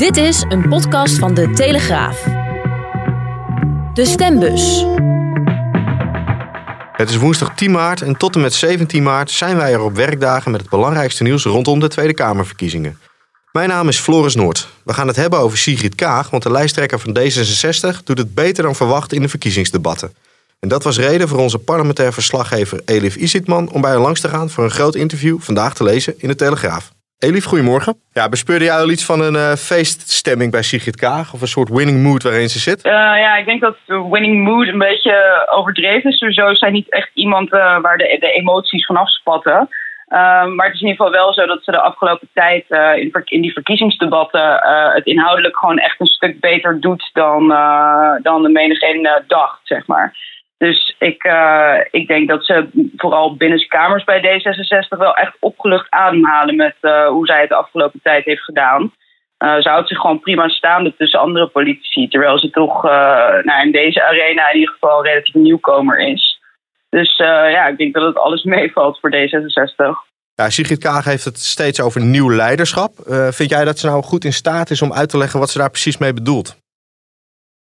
Dit is een podcast van De Telegraaf. De Stembus. Het is woensdag 10 maart en tot en met 17 maart zijn wij er op werkdagen met het belangrijkste nieuws rondom de Tweede Kamerverkiezingen. Mijn naam is Floris Noord. We gaan het hebben over Sigrid Kaag, want de lijsttrekker van D66 doet het beter dan verwacht in de verkiezingsdebatten. En dat was reden voor onze parlementair verslaggever Elif Isitman om bij haar langs te gaan voor een groot interview vandaag te lezen in de Telegraaf. Elif, goedemorgen. Ja, bespeurde jij al iets van een uh, feeststemming bij Sigrid Kaag? Of een soort winning mood waarin ze zit? Uh, ja, ik denk dat winning mood een beetje overdreven is. Sowieso is niet echt iemand waar de, de, emoties vanaf spatten. maar het is in ieder geval wel zo dat ze de afgelopen tijd in, in, die verkiezingsdebatten het inhoudelijk gewoon echt een stuk beter doet dan, dan de menigeen dacht, zeg maar. Dus ik, uh, ik denk dat ze vooral binnenkamers bij D66 wel echt opgelucht ademhalen met uh, hoe zij het de afgelopen tijd heeft gedaan. Uh, ze houdt zich gewoon prima staande tussen andere politici, terwijl ze toch nou, in deze arena in ieder geval relatief nieuwkomer is. Dus ja, ik denk dat het alles meevalt voor D66. Ja, Sigrid Kaag heeft het steeds over nieuw leiderschap. vind jij dat ze nou goed in staat is om uit te leggen wat ze daar precies mee bedoelt?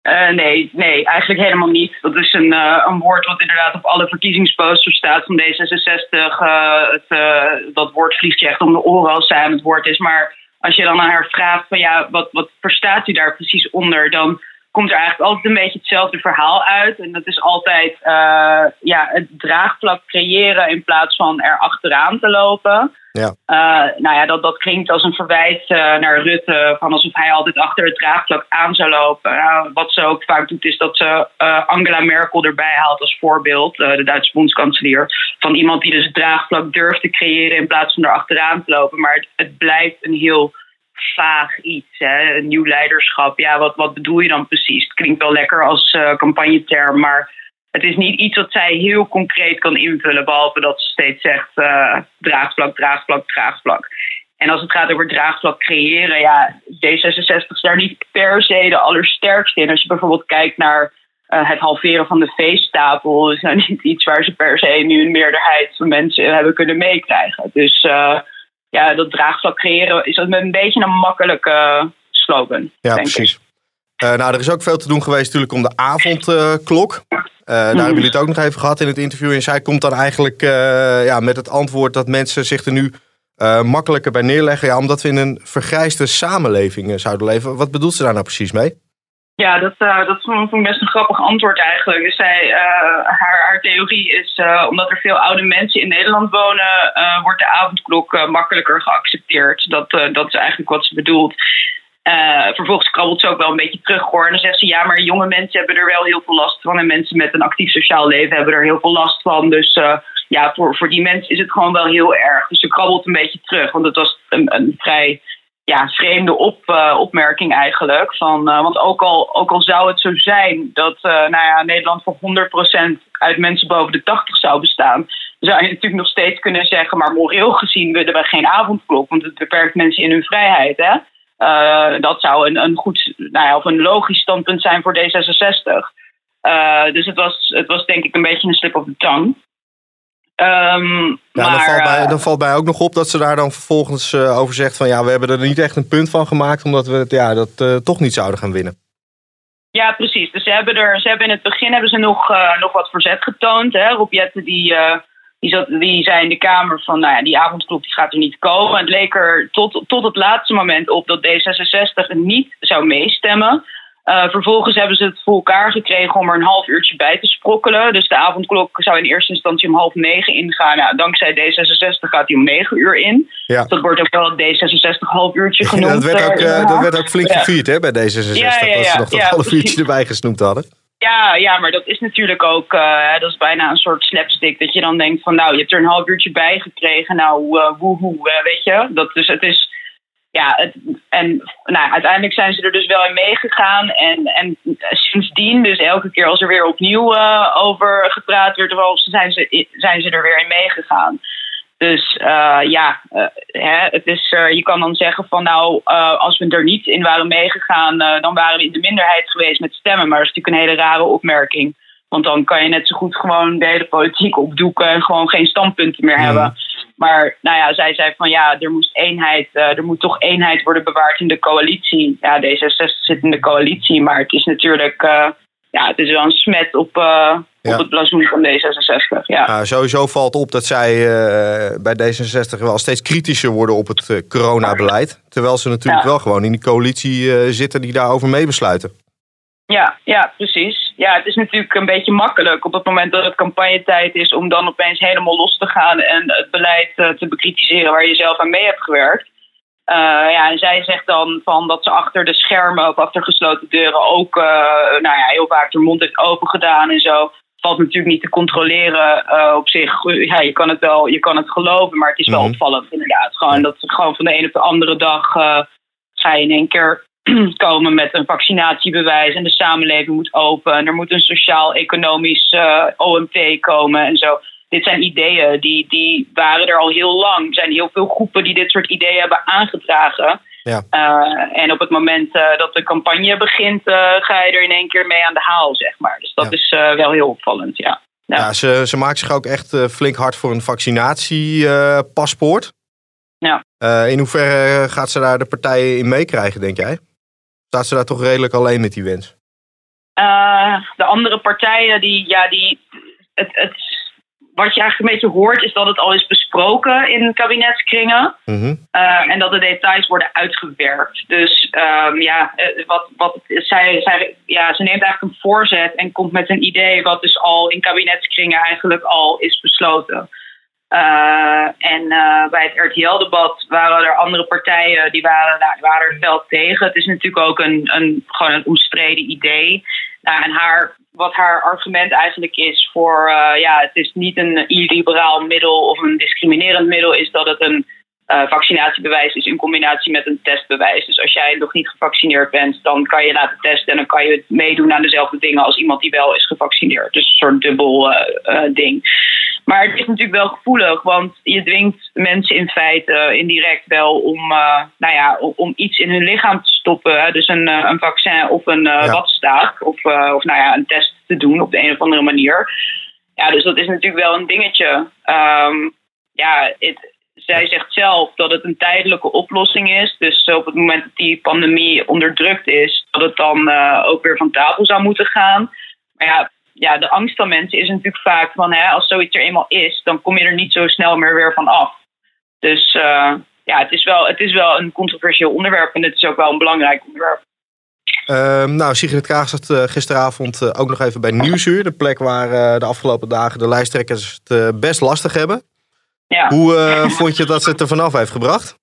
Uh, nee, nee, eigenlijk helemaal niet. Dat is een, uh, een woord wat inderdaad op alle verkiezingsposters staat van D66. Uh, het, dat woord vliegt je echt om de oren als zij het woord is. Maar als je dan aan haar vraagt van ja, wat, wat verstaat u daar precies onder? Dan komt er eigenlijk altijd een beetje hetzelfde verhaal uit. En dat is altijd ja, het draagvlak creëren in plaats van er achteraan te lopen. Ja. Uh, nou ja, dat, dat klinkt als een verwijt uh, naar Rutte, van alsof hij altijd achter het draagvlak aan zou lopen. Uh, wat ze ook vaak doet, is dat ze Angela Merkel erbij haalt als voorbeeld, de Duitse bondskanselier, van iemand die dus het draagvlak durft te creëren in plaats van er achteraan te lopen. Maar het, het blijft een heel vaag iets, hè? een nieuw leiderschap. Ja, wat, wat bedoel je dan precies? Het klinkt wel lekker als campagneterm, maar het is niet iets wat zij heel concreet kan invullen, behalve dat ze steeds zegt uh, draagvlak, draagvlak, draagvlak. En als het gaat over draagvlak creëren, ja, D66 is daar niet per se de allersterkste in. Als je bijvoorbeeld kijkt naar uh, het halveren van de veestapel, is nou niet iets waar ze per se nu een meerderheid van mensen hebben kunnen meekrijgen. Dus uh, ja, dat draagvlak creëren is een beetje een makkelijke slogan. Ja, precies. Uh, nou, er is ook veel te doen geweest natuurlijk om de avondklok. Uh, daar hebben jullie het ook nog even gehad in het interview. En zij komt dan eigenlijk uh, ja, met het antwoord dat mensen zich er nu makkelijker bij neerleggen. Ja, omdat we in een vergrijsde samenleving zouden leven. Wat bedoelt ze daar nou precies mee? Ja, dat, dat vond ik best een grappig antwoord eigenlijk. Dus zij, haar, haar theorie is, omdat er veel oude mensen in Nederland wonen, wordt de avondklok makkelijker geaccepteerd. Dat, dat is eigenlijk wat ze bedoelt. Uh, vervolgens krabbelt ze ook wel een beetje terug hoor. En dan zegt ze ja, maar jonge mensen hebben er wel heel veel last van. En mensen met een actief sociaal leven hebben er heel veel last van. Dus uh, ja, voor, voor die mensen is het gewoon wel heel erg. Dus ze krabbelt een beetje terug. Want het was een, een vrij ja, vreemde op, uh, opmerking eigenlijk. Van, want ook al, ook al zou het zo zijn dat nou ja, Nederland voor 100% uit mensen boven de 80 zou bestaan. Zou je natuurlijk nog steeds kunnen zeggen, maar moreel gezien willen we geen avondklok. Want het beperkt mensen in hun vrijheid. Hè? Uh, dat zou een, een goed, nou ja, of een logisch standpunt zijn voor D66. Uh, dus het was, het was denk ik een beetje een slip of the tongue. Um, ja, maar, dan, valt bij, dan valt mij ook nog op dat ze daar dan vervolgens uh, over zegt van ja, we hebben er niet echt een punt van gemaakt, omdat we het, ja, dat uh, toch niet zouden gaan winnen. Ja, precies. Dus ze hebben, er, ze hebben in het begin hebben ze nog, uh, nog wat verzet getoond. Hè? Die, die, zat, die zei in de Kamer van, nou ja, die avondklok die gaat er niet komen. Het leek er tot, tot het laatste moment op dat D66 niet zou meestemmen. Uh, vervolgens hebben ze het voor elkaar gekregen om er een half uurtje bij te sprokkelen. Dus de avondklok zou in eerste instantie om half negen ingaan. Nou, dankzij D66 gaat die om negen uur in. Ja. Dus dat wordt ook wel D66 half uurtje genoemd. Ja, dat, werd ook, uh, dat werd ook flink gevierd hè, bij D66. Ja, dat ze nog dat half uurtje erbij gesnoemd hadden. Ja, ja, maar dat is natuurlijk ook, uh, dat is bijna een soort slapstick. Dat je dan denkt van, nou, je hebt er een half uurtje bij gekregen. Nou, uh, woehoe, weet je. Dat, dus het is, ja, het, en nou, uiteindelijk zijn ze er dus wel in meegegaan. En, en sindsdien, dus elke keer als er weer opnieuw uh, over gepraat werd, zijn ze, zijn ze er weer in meegegaan. Dus uh, ja, uh, hè, het is, je kan dan zeggen van nou, als we er niet in waren meegegaan, dan waren we in de minderheid geweest met stemmen. Maar dat is natuurlijk een hele rare opmerking. Want dan kan je net zo goed gewoon de hele politiek opdoeken en gewoon geen standpunten meer hebben. Maar nou ja, zij zei van ja, er moest eenheid, er moet toch eenheid worden bewaard in de coalitie. Ja, D66 zit in de coalitie, maar het is natuurlijk, ja, het is wel een smet op, uh, op het blazoen van D66. Ja. Nou, sowieso valt op dat zij bij D66 wel steeds kritischer worden op het coronabeleid. Terwijl ze natuurlijk wel gewoon in die coalitie zitten die daarover meebesluiten. Ja, ja, precies. Ja, het is natuurlijk een beetje makkelijk op het moment dat het campagnetijd is om dan opeens helemaal los te gaan en het beleid eh, te bekritiseren waar je zelf aan mee hebt gewerkt. Uh, ja, en zij zegt dan van dat ze achter de schermen of achter gesloten deuren ook uh, nou ja, heel vaak de mond heeft open gedaan en zo. Valt natuurlijk niet te controleren uh, op zich. Ja, je kan het wel, je kan het geloven, maar het is wel mm -hmm. opvallend inderdaad. Gewoon dat gewoon van de een op de andere dag ga je in één keer komen met een vaccinatiebewijs en de samenleving moet open. En er moet een sociaal-economisch OMT komen en zo. Dit zijn ideeën die, die waren er al heel lang. Er zijn heel veel groepen die dit soort ideeën hebben aangedragen. Ja. Uh, en op het moment uh, dat de campagne begint, ga je er in één keer mee aan de haal, zeg maar. Dus dat ja. is wel heel opvallend, ja. Ja, ja ze, ze maakt zich ook echt flink hard voor een vaccinatiepaspoort. ja. in hoeverre gaat ze daar de partijen in meekrijgen, denk jij? staat ze daar toch redelijk alleen met die wens? De andere partijen, die, ja, die, het, het, wat je eigenlijk een beetje hoort, is dat het al is besproken in kabinetskringen. Mm -hmm. uh, en dat de details worden uitgewerkt. Dus um, ja, wat, wat, zij, zij, ja, ze neemt eigenlijk een voorzet en komt met een idee wat dus al in kabinetskringen eigenlijk al is besloten. Uh, en uh, bij het RTL-debat waren er andere partijen die waren, nou, waren er wel tegen. Het is natuurlijk ook een, een, gewoon een omstreden idee. Nou, en haar, wat haar argument eigenlijk is voor, uh, ja, het is niet een illiberaal middel of een discriminerend middel, is dat het een uh, vaccinatiebewijs is in combinatie met een testbewijs. Dus als jij nog niet gevaccineerd bent, dan kan je laten testen en dan kan je meedoen aan dezelfde dingen als iemand die wel is gevaccineerd. Dus een soort dubbel uh, uh, ding. Maar het is natuurlijk wel gevoelig, want je dwingt mensen in feite indirect wel om, nou ja, om iets in hun lichaam te stoppen. Dus een, een vaccin of een ja. watstaaf of, of nou ja, een test te doen op de een of andere manier. Ja, dus dat is natuurlijk wel een dingetje. Um, ja, het, zij zegt zelf dat het een tijdelijke oplossing is. Dus op het moment dat die pandemie onderdrukt is, dat het dan uh, ook weer van tafel zou moeten gaan. Maar ja, ja, de angst van mensen is natuurlijk vaak van hè, als zoiets er eenmaal is, dan kom je er niet zo snel meer weer van af. Dus uh, ja, het is, wel, het is wel een controversieel onderwerp en het is ook wel een belangrijk onderwerp. Uh, nou, Sigrid Kaag zat uh, gisteravond ook nog even bij Nieuwsuur. De plek waar de afgelopen dagen de lijsttrekkers het best lastig hebben. Ja. Hoe uh, vond je dat ze het er vanaf heeft gebracht?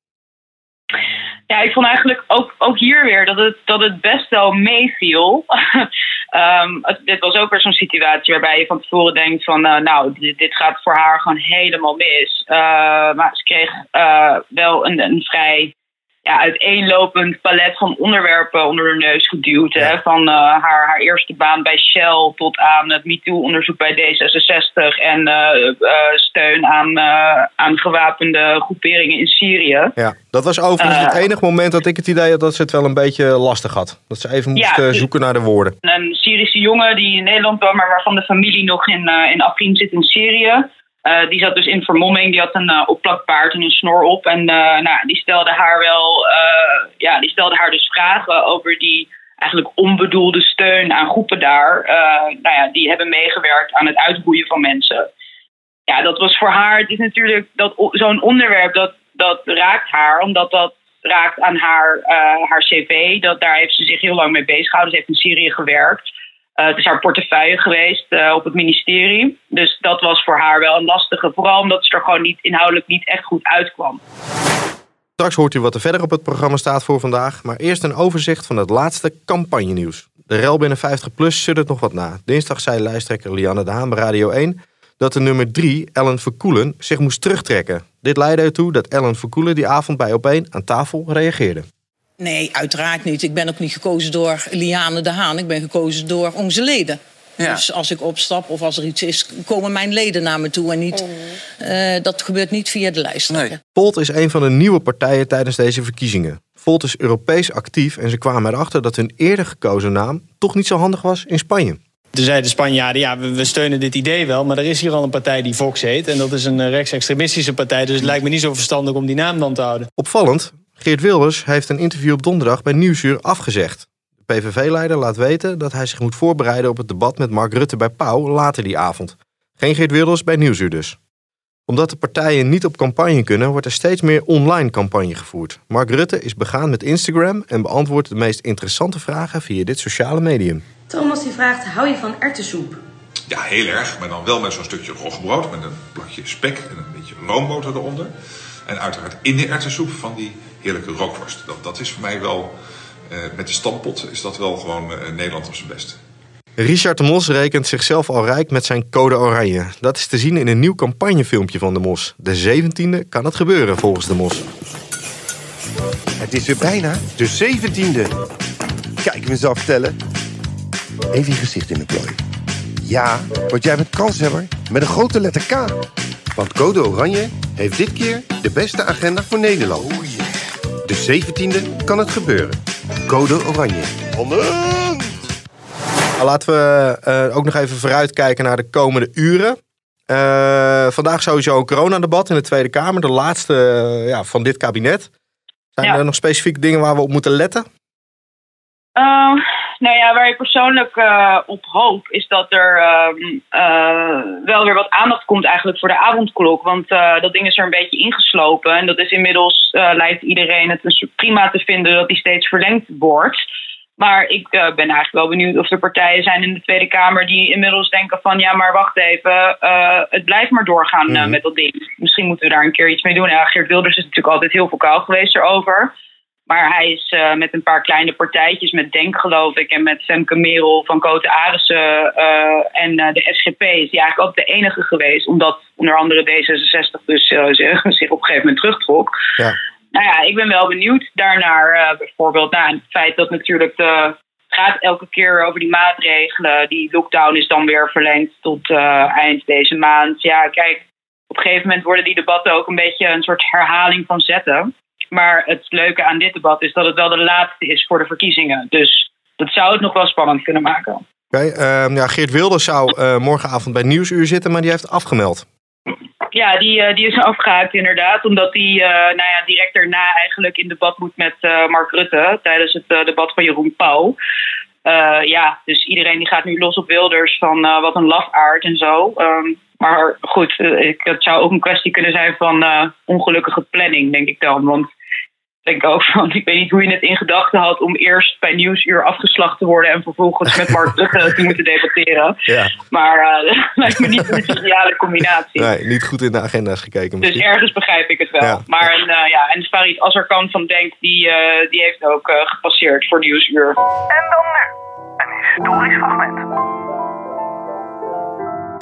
Ja, ik vond eigenlijk ook, ook hier weer dat het, dat het best wel meeviel. um, het, dit was ook weer zo'n situatie waarbij je van tevoren denkt van... Uh, nou, dit, dit, gaat voor haar gewoon helemaal mis. Uh, maar ze kreeg wel een, een vrij ja, uiteenlopend palet van onderwerpen onder de neus geduwd. Hè? Van uh, haar, haar eerste baan bij Shell tot aan het MeToo-onderzoek bij D66 en uh, uh, steun aan, aan gewapende groeperingen in Syrië. Ja, dat was overigens het enige moment dat ik het idee had dat ze het wel een beetje lastig had. Dat ze even moest ja, zoeken naar de woorden. Een Syrische jongen die in Nederland kwam, maar waarvan de familie nog in, in Afrin zit in Syrië. Uh, die zat dus in vermomming, die had een uh, opplakpaard en een snor op. En uh, nou, die stelde haar wel, ja, die stelde haar dus vragen over die eigenlijk onbedoelde steun aan groepen daar. nou ja, die hebben meegewerkt aan het uitboeien van mensen. Ja, dat was voor haar, het is natuurlijk dat, zo'n onderwerp dat, dat raakt haar, omdat dat raakt aan haar, haar cv. Dat, daar heeft ze zich heel lang mee bezig gehouden. Ze heeft in Syrië gewerkt. Uh, het is haar portefeuille geweest uh, op het ministerie. Dus dat was voor haar wel een lastige. Vooral omdat ze er gewoon niet, inhoudelijk niet echt goed uitkwam. Straks hoort u wat er verder op het programma staat voor vandaag. Maar eerst een overzicht van het laatste campagnenieuws. De rel binnen 50PLUS het nog wat na. Dinsdag zei lijsttrekker Lianne de Haan bij Radio 1... dat de nummer 3, Ellen Verkoelen, zich moest terugtrekken. Dit leidde ertoe dat Ellen Verkoelen die avond bij Opeen aan tafel reageerde. Nee, uiteraard niet. Ik ben ook niet gekozen door Liane de Haan. Ik ben gekozen door onze leden. Ja. Dus als ik opstap of als er iets is, komen mijn leden naar me toe. En niet, eh, dat gebeurt niet via de lijst. Nee. Volt is een van de nieuwe partijen tijdens deze verkiezingen. Volt is Europees actief en ze kwamen erachter dat hun eerder gekozen naam toch niet zo handig was in Spanje. Toen zeiden de Spanjaarden, ja, we, we steunen dit idee wel... maar er is hier al een partij die Vox heet... en dat is een eh, rechtsextremistische partij... dus het lijkt me niet zo verstandig om die naam dan te houden. Opvallend, Geert Wilders heeft een interview op donderdag bij Nieuwsuur afgezegd. De PVV-leider laat weten dat hij zich moet voorbereiden op het debat met Mark Rutte bij Pauw later die avond. Geen Geert Wilders bij Nieuwsuur dus. Omdat de partijen niet op campagne kunnen, wordt er steeds meer online campagne gevoerd. Mark Rutte is begaan met Instagram en beantwoordt de meest interessante vragen via dit sociale medium. Thomas die vraagt, hou je van erwtensoep? Ja, heel erg. Maar dan wel met zo'n stukje roggebrood. Met een plakje spek en een beetje roomboter eronder. En uiteraard in de erwtensoep van die heerlijke rookworst. Dat, dat is voor mij wel, eh, met de stampot, is dat wel gewoon eh, Nederland op zijn best. Richard de Mos rekent zichzelf al rijk met zijn code oranje. Dat is te zien in een nieuw campagnefilmpje van de Mos. De 17e kan het gebeuren volgens de Mos. Het is weer bijna de zeventiende. Kijk mezelf tellen. Even je gezicht in de plooi. Ja, want jij bent kanshebber met een grote letter K. Want Code Oranje heeft dit keer de beste agenda voor Nederland. De zeventiende kan het gebeuren. Code Oranje. Spannend! Nou, Laten we eh, ook nog even vooruitkijken naar de komende uren. Eh, vandaag sowieso een coronadebat in de Tweede Kamer. De laatste eh, ja, van dit kabinet. Zijn Ja. er nog specifieke dingen waar we op moeten letten? Uh, nou ja, waar ik persoonlijk eh, op hoop is dat er ehm, eh, wel weer wat aandacht komt eigenlijk voor de avondklok. Want eh, dat ding is er een beetje ingeslopen. En dat is inmiddels, lijkt iedereen het prima te vinden dat die steeds verlengd wordt. Maar ik ben eigenlijk wel benieuwd of er partijen zijn in de Tweede Kamer die inmiddels denken van ja, maar wacht even, het blijft maar doorgaan eh, met dat ding. Misschien moeten we daar een keer iets mee doen. Ja, Geert Wilders is natuurlijk altijd heel vocaal geweest erover. Maar hij is eh, met een paar kleine partijtjes, met Denk geloof ik, en met Femke Merel van Cote Arissen eh, en eh, de SGP, is die eigenlijk ook de enige geweest. Omdat onder andere D66 dus zich, zich op een gegeven moment terugtrok. Ja. Nou ja, ik ben wel benieuwd daarnaar. bijvoorbeeld nou, het feit dat natuurlijk de, het gaat elke keer over die maatregelen. Die lockdown is dan weer verlengd tot eind deze maand. Ja, kijk, op een gegeven moment worden die debatten ook een beetje een soort herhaling van zetten. Maar het leuke aan dit debat is dat het wel de laatste is voor de verkiezingen. Dus dat zou het nog wel spannend kunnen maken. Oké, ehm, ja, Geert Wilders zou eh, morgenavond bij Nieuwsuur zitten, maar die heeft afgemeld. Ja, die, eh, die is afgehaakt inderdaad. Omdat hij eh, nou ja, direct daarna eigenlijk in debat moet met Mark Rutte. Tijdens het debat van Jeroen Pauw. Ja, dus iedereen die gaat nu los op Wilders van wat een lafaard en zo. Ehm, maar goed, ik, het zou ook een kwestie kunnen zijn van ongelukkige planning, denk ik dan. Want denk ook van, ik weet niet hoe je het in gedachten had om eerst bij Nieuwsuur afgeslacht te worden en vervolgens met Mark Rutte te moeten debatteren. Ja, Maar eh, dat lijkt me niet een ideale combinatie. nee, niet goed in de agenda's gekeken Dus misschien. ergens begrijp ik het wel. Ja. Maar eh, ja, en Farid Azarkan van Denk, die, eh, die heeft ook gepasseerd voor Nieuwsuur. En dan nu, een historisch fragment.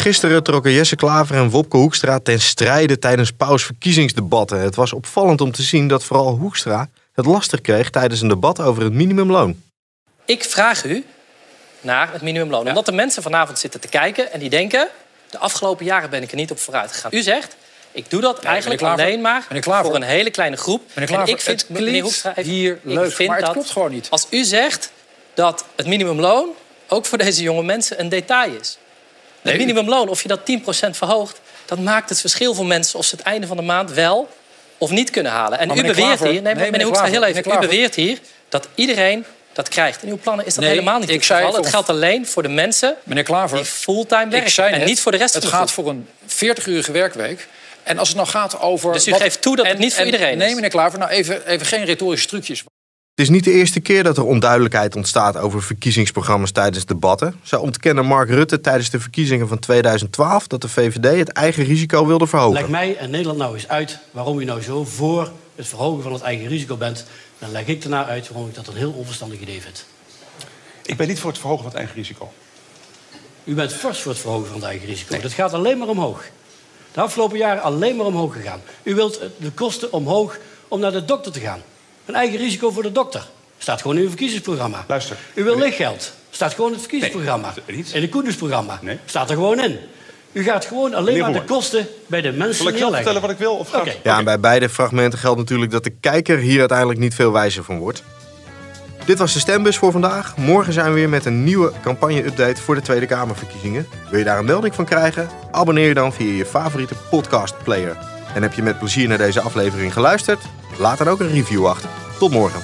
Gisteren trokken Jesse Klaver en Wopke Hoekstra ten strijde tijdens Pauws verkiezingsdebatten. Het was opvallend om te zien dat vooral Hoekstra het lastig kreeg tijdens een debat over het minimumloon. Ik vraag u naar het minimumloon. Omdat de mensen vanavond zitten te kijken en die denken... de afgelopen jaren ben ik er niet op vooruit gegaan. U zegt, ik doe dat eigenlijk alleen maar voor een hele kleine groep. Meneer Klaver, en ik vind, het klinkt meneer Hoekstra, even- hier ik leuk, vind maar het dat klopt gewoon niet. Als u zegt dat het minimumloon ook voor deze jonge mensen een detail is. Het Nee, minimumloon, of je dat 10% verhoogt... dat maakt het verschil voor mensen of ze het einde van de maand wel of niet kunnen halen. En u beweert Klaver- hier, nee, nee, meneer meneer Hoekstra, heel even. U beweert hier dat iedereen dat krijgt. In uw plannen is dat Nee, helemaal niet ik het geval. Het geldt alleen voor de mensen Meneer Klaver, die fulltime werken. En net, niet voor de rest het van de gaat groep. voor een 40-urige werkweek. En als het nou gaat over... Dus u geeft toe dat het niet voor iedereen Nee, is? meneer Klaver, nou even, even geen retorische trucjes. Het is niet de eerste keer dat er onduidelijkheid ontstaat over verkiezingsprogramma's tijdens debatten. Zo ontkende Mark Rutte tijdens de verkiezingen van 2012 dat de VVD het eigen risico wilde verhogen. Leg mij en Nederland nou eens uit waarom u nou zo voor het verhogen van het eigen risico bent. Dan leg ik daarna uit waarom ik dat een heel onverstandig idee vind. Ik ben niet voor het verhogen van het eigen risico. U bent fors voor het verhogen van het eigen risico. Dat gaat alleen maar omhoog. De afgelopen jaren alleen maar omhoog gegaan. U wilt de kosten omhoog om naar de dokter te gaan. Een eigen risico voor de dokter. Staat gewoon in uw verkiezingsprogramma. Luister. U wil lichtgeld. Staat gewoon in het verkiezingsprogramma. In het Koendersprogramma. Staat er gewoon in. U gaat gewoon alleen maar de kosten bij de mensen Zal ik zelf vertellen wat ik wil? Of gaat... Oké. Ja, en bij beide fragmenten geldt natuurlijk dat de kijker hier uiteindelijk niet veel wijzer van wordt. Dit was de stembus voor vandaag. Morgen zijn we weer met een nieuwe campagne-update voor de Tweede Kamerverkiezingen. Wil je daar een melding van krijgen? Abonneer je dan via je favoriete podcastplayer. En heb je met plezier naar deze aflevering geluisterd? Laat dan ook een review achter. Tot morgen.